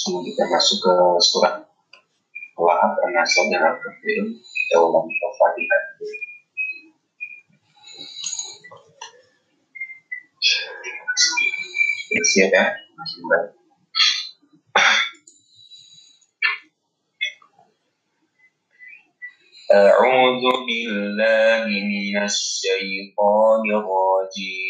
sebelum kita masuk ke surat Wahab An-Nasr dan Al-Kafirun kita ulang Al-Fatihah siap ya masih baik أعوذ بالله من الشيطان الرجيم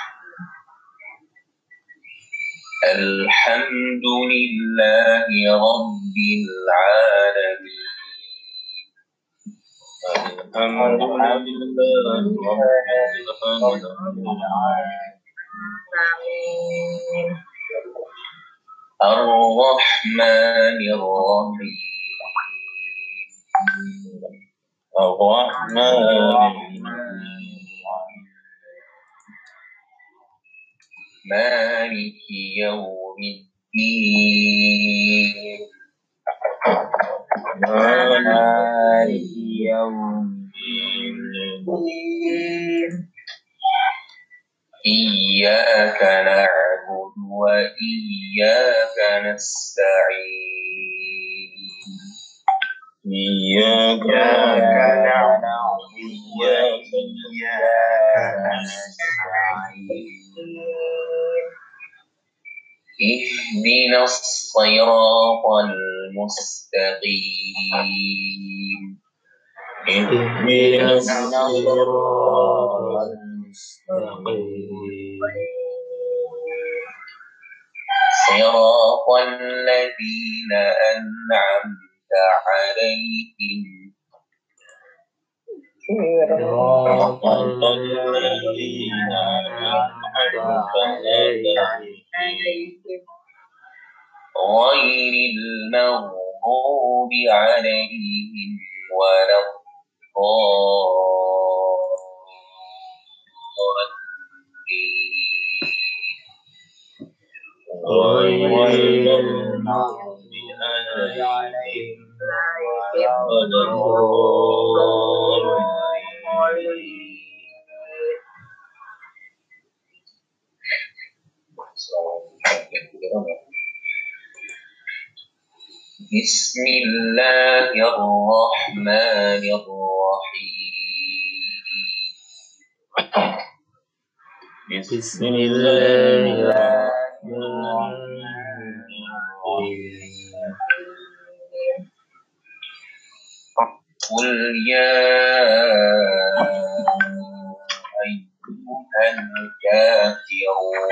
الحمد لله رب العالمين. الحمد لله رب العالمين الرحمن الرحيم. الرحمن الرحيم. مالك يوم الدين. مالك يوم الدين. إياك نعبد وإياك نستعين. إياك نعبد وإياك نستعين. اهدنا الصراط المستقيم. اهدنا الصراط المستقيم. صراط الذين أنعمت عليهم. صراط الذين أنعمت عليهم. غير المغضوب عليهم ولا الضالين. غير المغضوب عليهم ولا الضالين. بسم الله الرحمن الرحيم. بسم الله الرحمن الرحيم قل يا أيها الكافرون.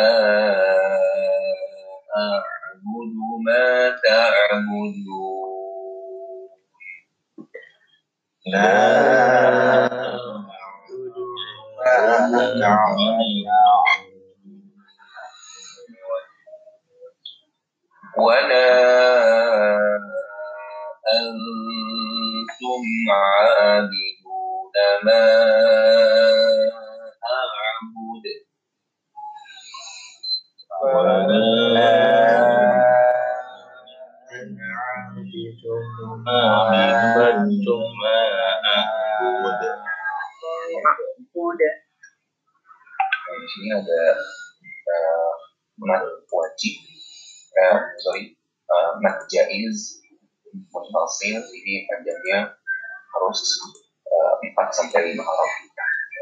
4 sampai 5 kakak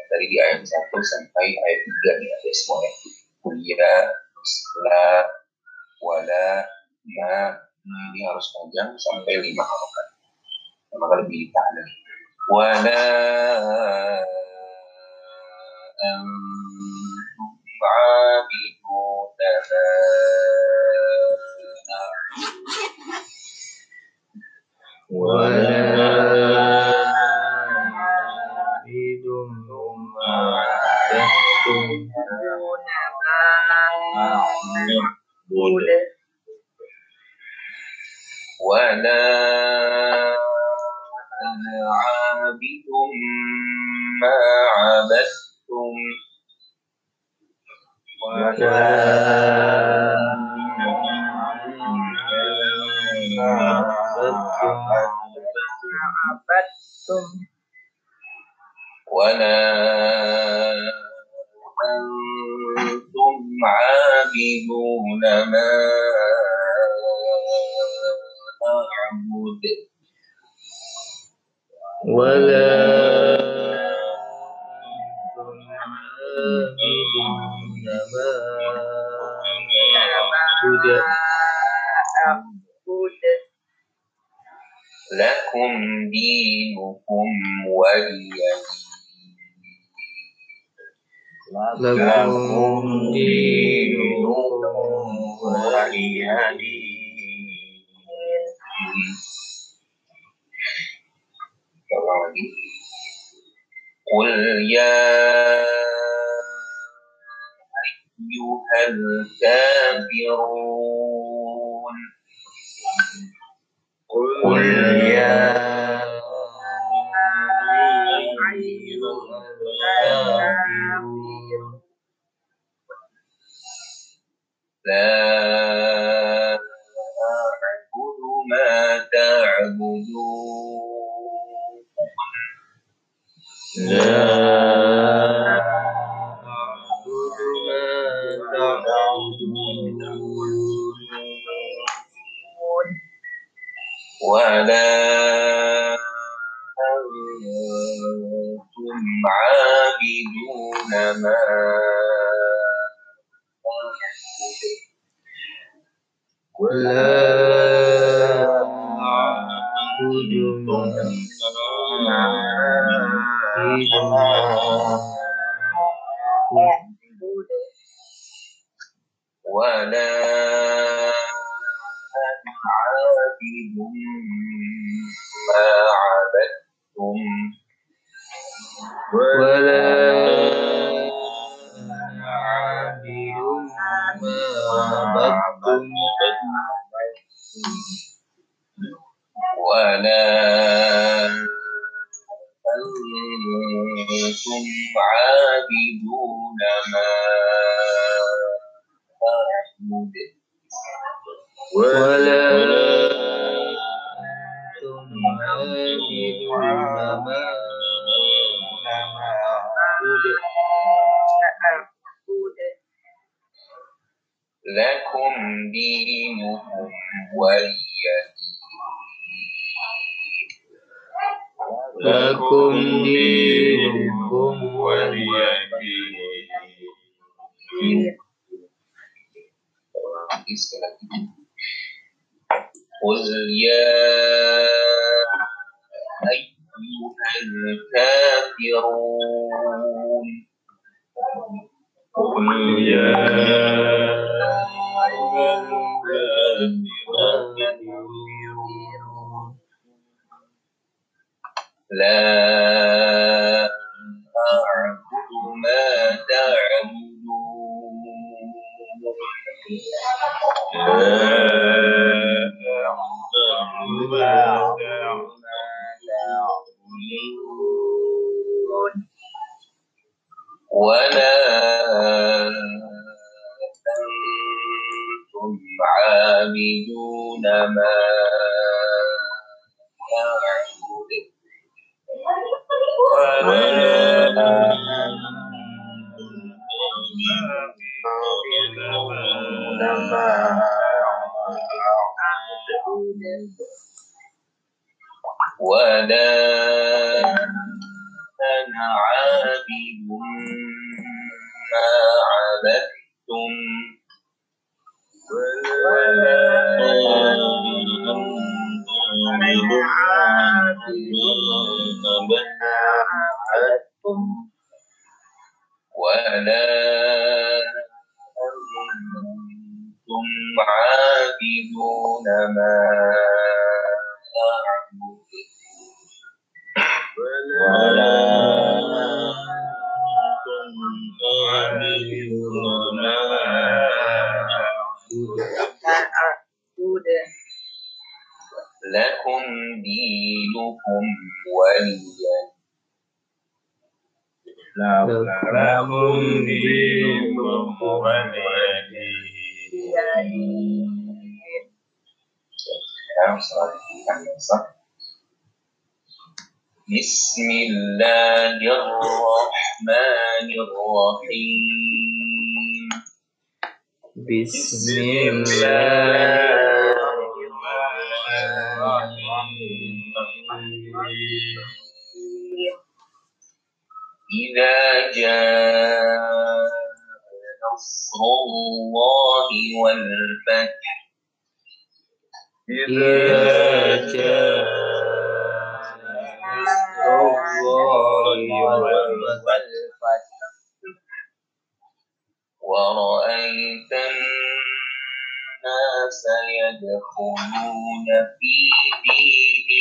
dari di AM 1 sampai AM 3 nih ada semuanya. Kuliah setelah wala ya ini harus panjang sampai 5 kakak nah, maka lebih ditahan wala wala ما عبدتم ولا ولا أنتم عابدون ما أعبد. ولا dia. Lakum dinukum waliyadin. Lakum dinukum waliyadin. Coba lagi? أيها الكافرون. قل يا لا أعبد ما تعبدون. لا ولا أنتم عابدون ما ولا أعبد ولا عابد ما عبدتم ولا عابد ما عبدتم ولا أنتم عابدون ما أعبد ولا لكم دينكم ولي لكم دينكم ولي دين قل يا أعبد ولا أنا عابد ما عبدتم ولا أنتم عابدون ما أعبد ولا أنتم تعلمون ما أعبد لكم دينكم ولي لكم دينكم ولي بسم الله الرحمن الرحيم. بسم الله إذا جاء نصر الله والفتح. إذا جاء نصر الله والفتح. ورأيت الناس يدخلون في دين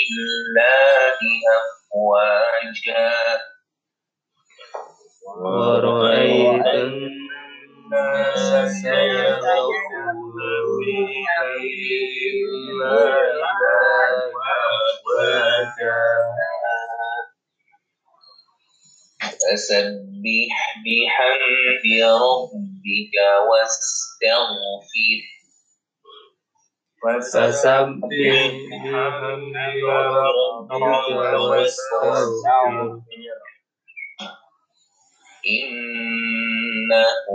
الله أفواجا. ورأيت الناس يدخلون في أفواجا. فسبح بحمد ربك واستغفر فسبح بحمد ربك واستغفر إنه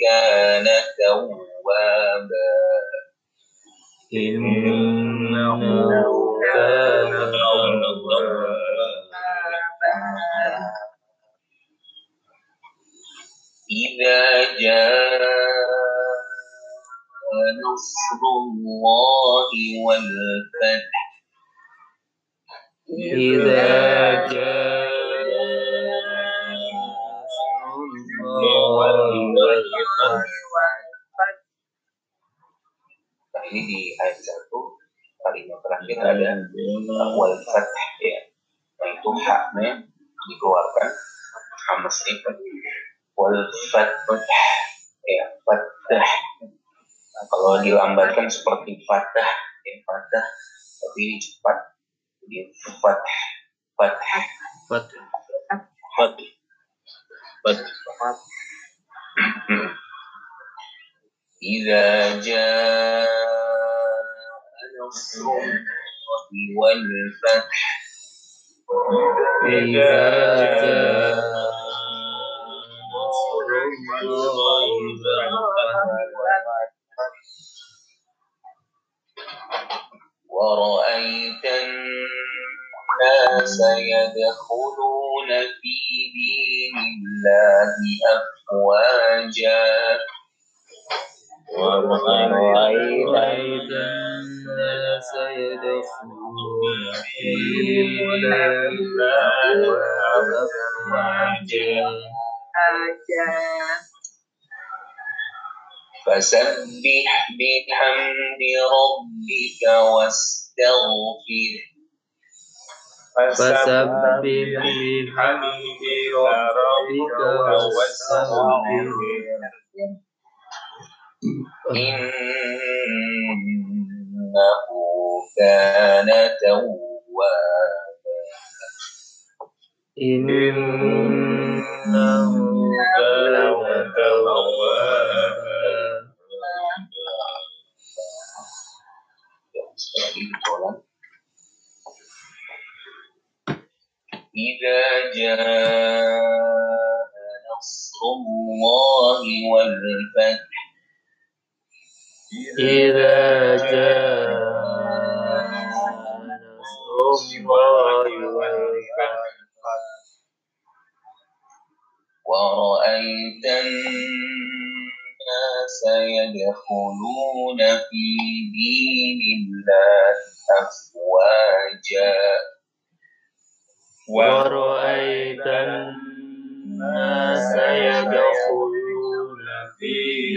كان توابا إنه كان توابا إذا جاء نصر الله والفتح إذا جاء نصر الله والفتح Nah ini di ayat satu kalimat terakhir ada wal fath ya. Nah itu haknya dikeluarkan sama sifat wal fath ya fathah. Nah, kalau dilambatkan seperti fatah ya fatah tapi ini cepat jadi fath fath Fatah fath fath إذا جاء نصر الله والفتح إذا جاء نصر الله والفتح ورأيت الناس يدخلون في دين الله أفواجا. ورأيت الناس يدخلون في دين الله أفواجا. فسبح بحمد ربك واستغفر. فسبح بحمد ربك واستغفره إنه كان توابا. إنه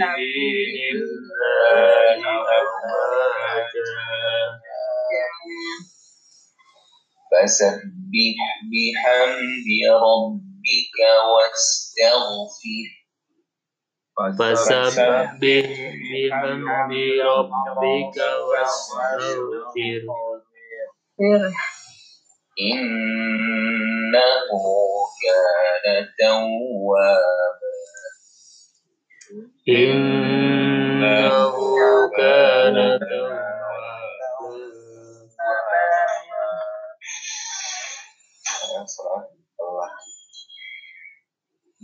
في دين الله أفواجا فسبح بحمد ربك واستغفر فسبح بحمد ربك واستغفر إنه كان توابا إنه كان توابا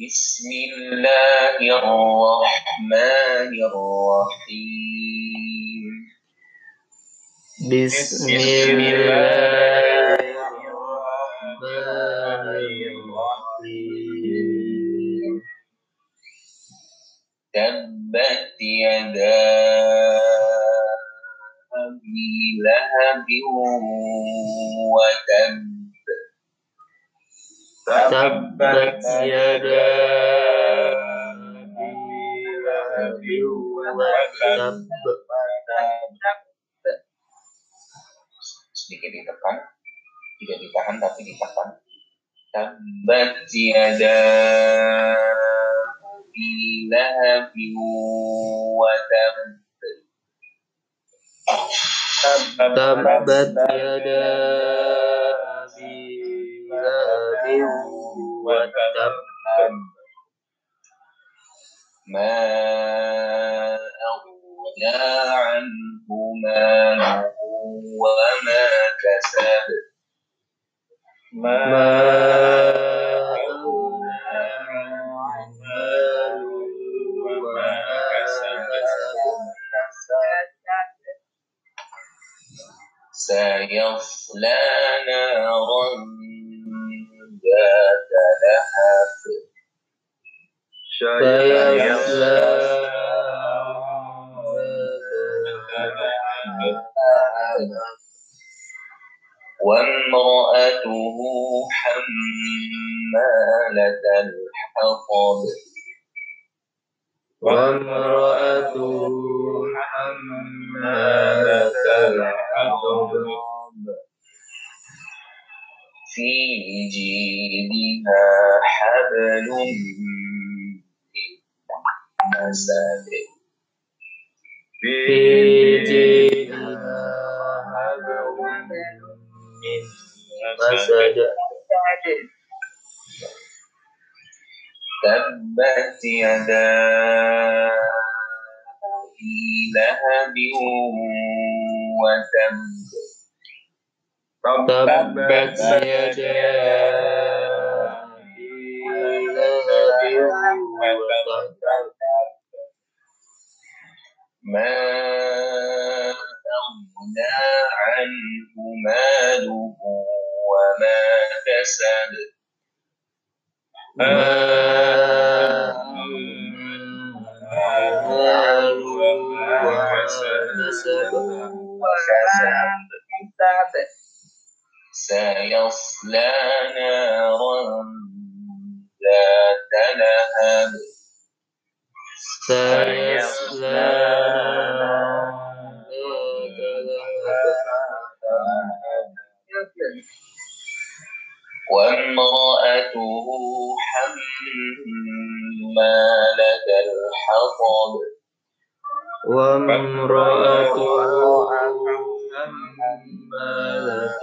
بسم الله الرحمن الرحيم بسم الله الرحمن الرحيم تبت يدا أبي لهب وتب تبت يدا أبي لهب وتب sedikit ditekan tidak ditahan tapi ditekan tabat yada abi lahabin wa tab تبت يدا أبي لهب وتب ما أغنى عنه ماله وما كسب ما سيصلى نارا ذات لهب سيصلى وامرأته حمالة الحطب. وامرأته حمالة الحطب. في جيدها حبل من مسد في جيدها حبل من مسد تبت يدا لهب تبت يدا أبي لهب وتب ما أغنى عنه ماله وما كسب ما ماله وما كسب سيصلى نارا ذات لهب سيصلى وامرأته حمالة الحطب. وامرأته حمالة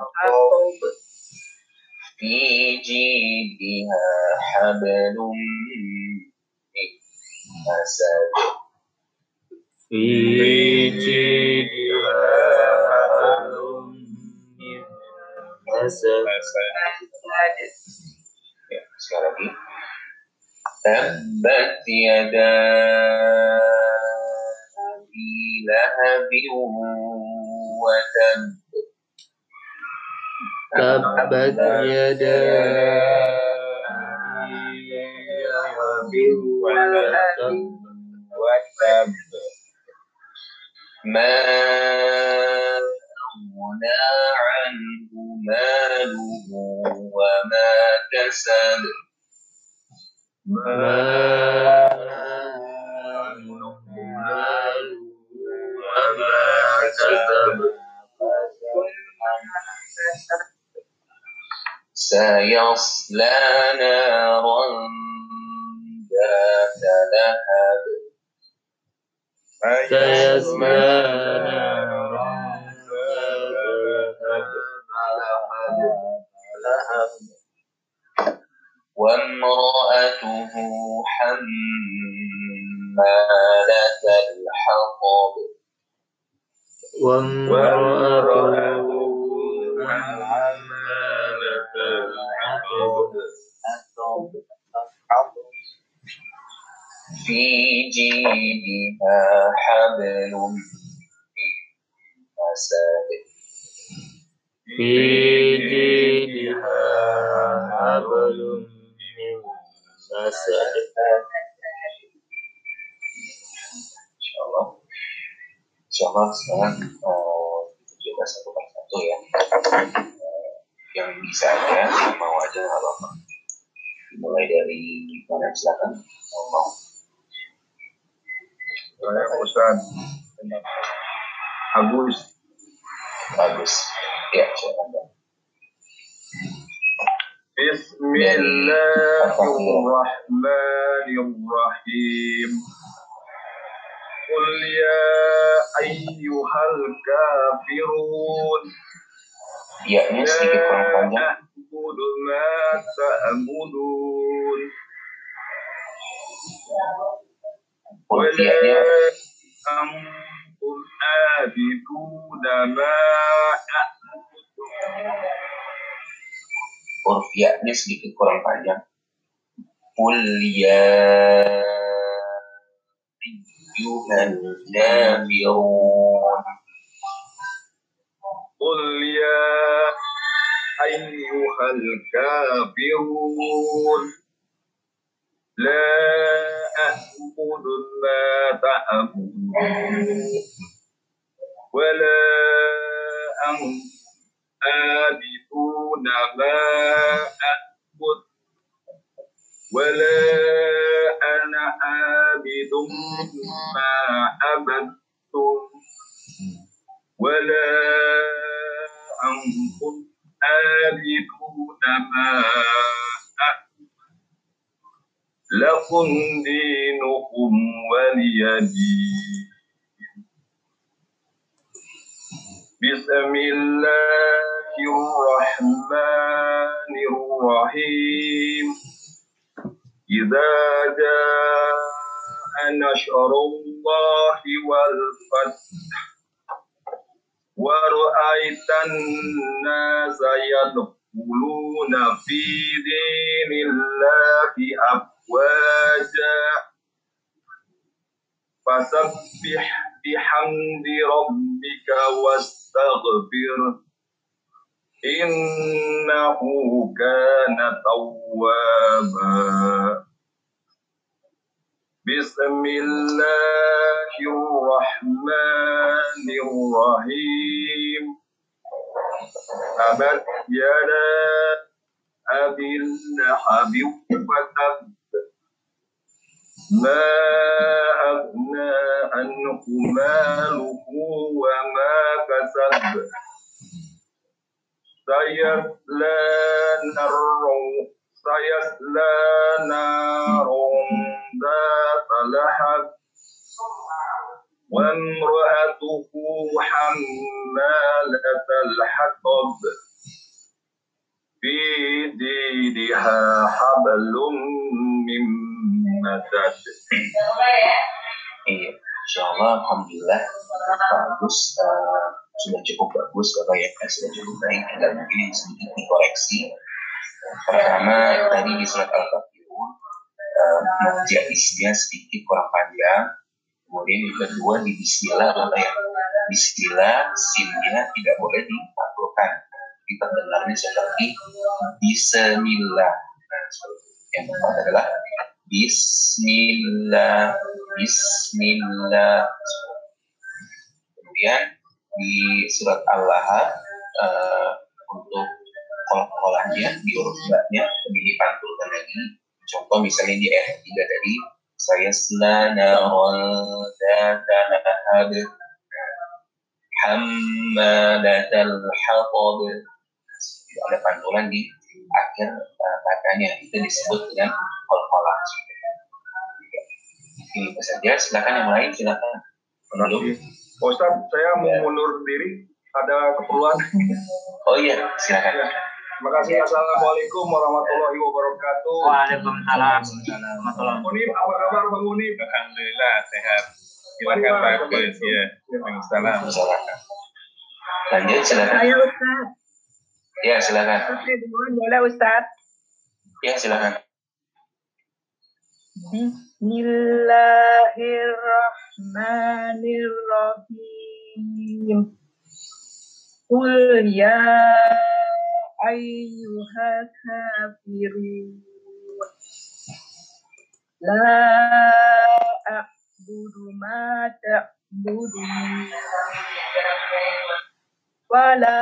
الحطب في جيدها حبل من مسد في جيدها حبل من مسد Ya, sekali lagi. تبت يدا أبي لهب وتب تبت يدا لهب وتب ما أغنى عنه ماله وما كسب سيصلى نارا ذات لهب. سيصلى نارا ذات لهب. وامرأته حمالة الحطب. وامرأته حمالة الحطب في جيدها حبل من مسد في جيدها حبل Nah, Insyaallah. Insyaallah sekarang eh, uh, kita satu persatu ya. Uh, yang bisa aja, yang mau aja nggak apa-apa. Mulai dari mana silakan. Mau. Saya Ustaz Agus. Agus. Ya, silakan. بسم الله الرحمن الرحيم. قل يا أيها الكافرون يا أهل ما تأمنون ولا أنتم عابدون ما أعبدون urfiahnya sedikit kurang panjang Qul ya ayyuhan kafirun قل يا أيها الكافرون لا أعبد ما تعبدون ولا أنتم عابدون ما أعبد ولا أنا عابد ما عبدتم. ولا أنتم عابدون ما لكم إنه كان توابا. بسم الله الرحمن الرحيم. أبت يدا أبي اللهب وتب ما أغنى عنه ماله وما كسب. سيصلى نارا سيصلى نارا ذات لهب وامرأته حمالة الحطب. في جيدها حبل من مسد. Insya Allah, alhamdulillah bagus, eh, sudah cukup bagus bapak ya, eh, sudah cukup baik. Tinggal mungkin sedikit dikoreksi. Pertama tadi di surat al-kafirun, uh, jaisnya sedikit kurang panjang. Kemudian yang kedua di Bismillah bapak ya, Bismillah sinnya tidak boleh dipantulkan. Jadi terdengarnya seperti Bismillah. Nah, yang tepat adalah Bismillah, Bismillah. Kemudian di surat Al-Lahab eh, untuk kolam-kolamnya di huruf nya lebih dipantulkan lagi. Contoh misalnya di ayat 3 dari saya selana dan lahab hammalatal hatab. Tidak ada pantulan di akhir uh, katanya itu disebut dengan kolkolah. Ini saja. Silakan yang lain. Silakan. Pak Ustadz, saya mau mundur diri. Ada keperluan. Oh iya, silakan. Terima kasih. Assalamualaikum warahmatullahi wabarakatuh. Waalaikumsalam warahmatullahi Unif, apa kabar Bang Unif? Alhamdulillah sehat. Silakan Pak. Ya. Waalaikumsalam. Lanjut, silakan. Ayo Ustaz, Ya, silakan. Oke, duluan boleh Ustaz? Ya, silakan. Bismillahirrahmanirrahim. Qul ya ayyuhal kafirun. La a'budu ma ta'budun. Wa la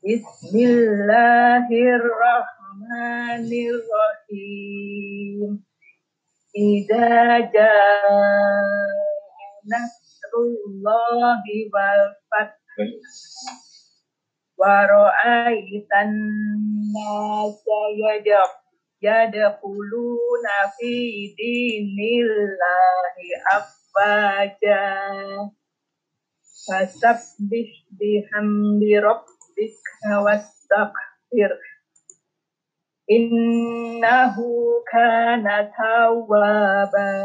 Bismillahirrahmanirrahim. Idza jaa nasrullahi wal fath wa ra'aitan nasa yad'u yadkhuluna fi dinillahi afwaja. Fasabbih bihamdi rabbika الذكر واستغفر إنه كان توابا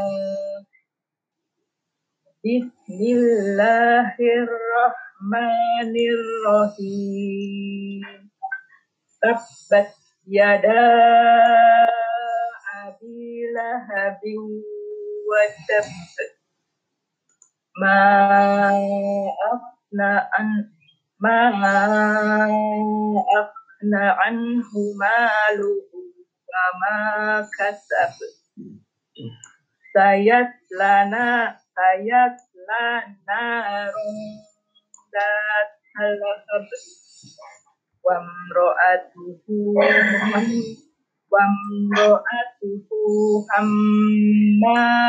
بسم الله الرحمن الرحيم تبت يدا أبي لهب وتب ما أغنى عن ما أغنى عنه ماله وما كسب سيصلى سيصلى نار ذات لهب وامرأته وامرأته حمالة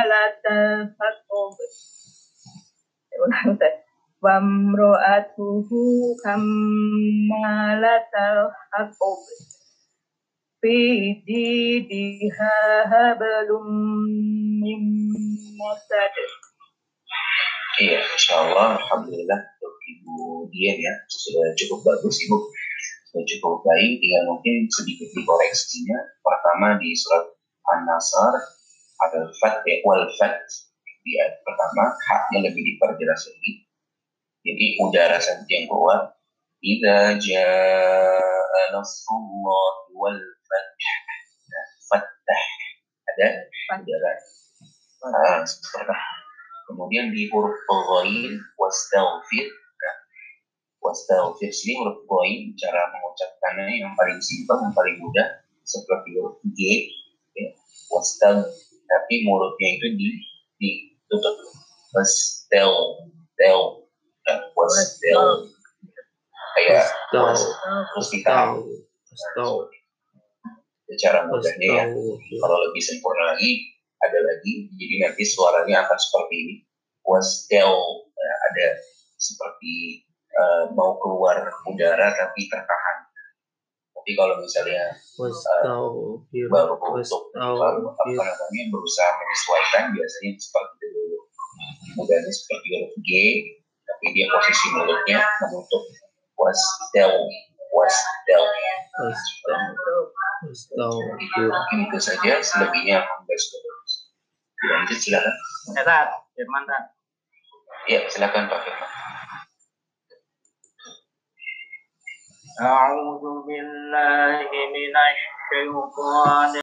الحطب wamro'atuhu hatab fi jidiha hablum min masad Iya, insya Allah, Alhamdulillah untuk Ibu Dian ya sudah cukup bagus Ibu, sudah cukup baik. Tinggal mungkin sedikit dikoreksinya. Pertama di surat An-Nasr ada fat ya, wal fat di ayat pertama haknya lebih diperjelas lagi. Jadi udara saja yang keluar. Ida jaa nasrullah wal fath. Ada udara. Nah, kemudian di huruf ghain wastaghfir nah, wastaghfir sini huruf ghain cara mengucapkannya yang paling simpel yang paling mudah seperti huruf G ya. wastag tapi mulutnya itu di ditutup wastel tel nah, wastel kayak was, terus ditahan Astagfirullah. Itu cara mudahnya ya. Kalau lebih sempurna lagi ada lagi. Jadi nanti suaranya akan seperti ini. Was still eh, ada seperti eh, mau keluar udara tapi tertahan. Tapi kalau misalnya Astagfirullah. baru untuk apa Astagfirullah. namanya berusaha menyesuaikan biasanya seperti dulu kemudian seperti huruf G tapi dia posisi mulutnya menutup was still was still Astagfirullah. mungkin itu saja selebihnya alhamdulillah sudah bagus lanjut silakan Sehat, Firman tak? ya silakan Pak Firman أعوذ بالله من الشيطان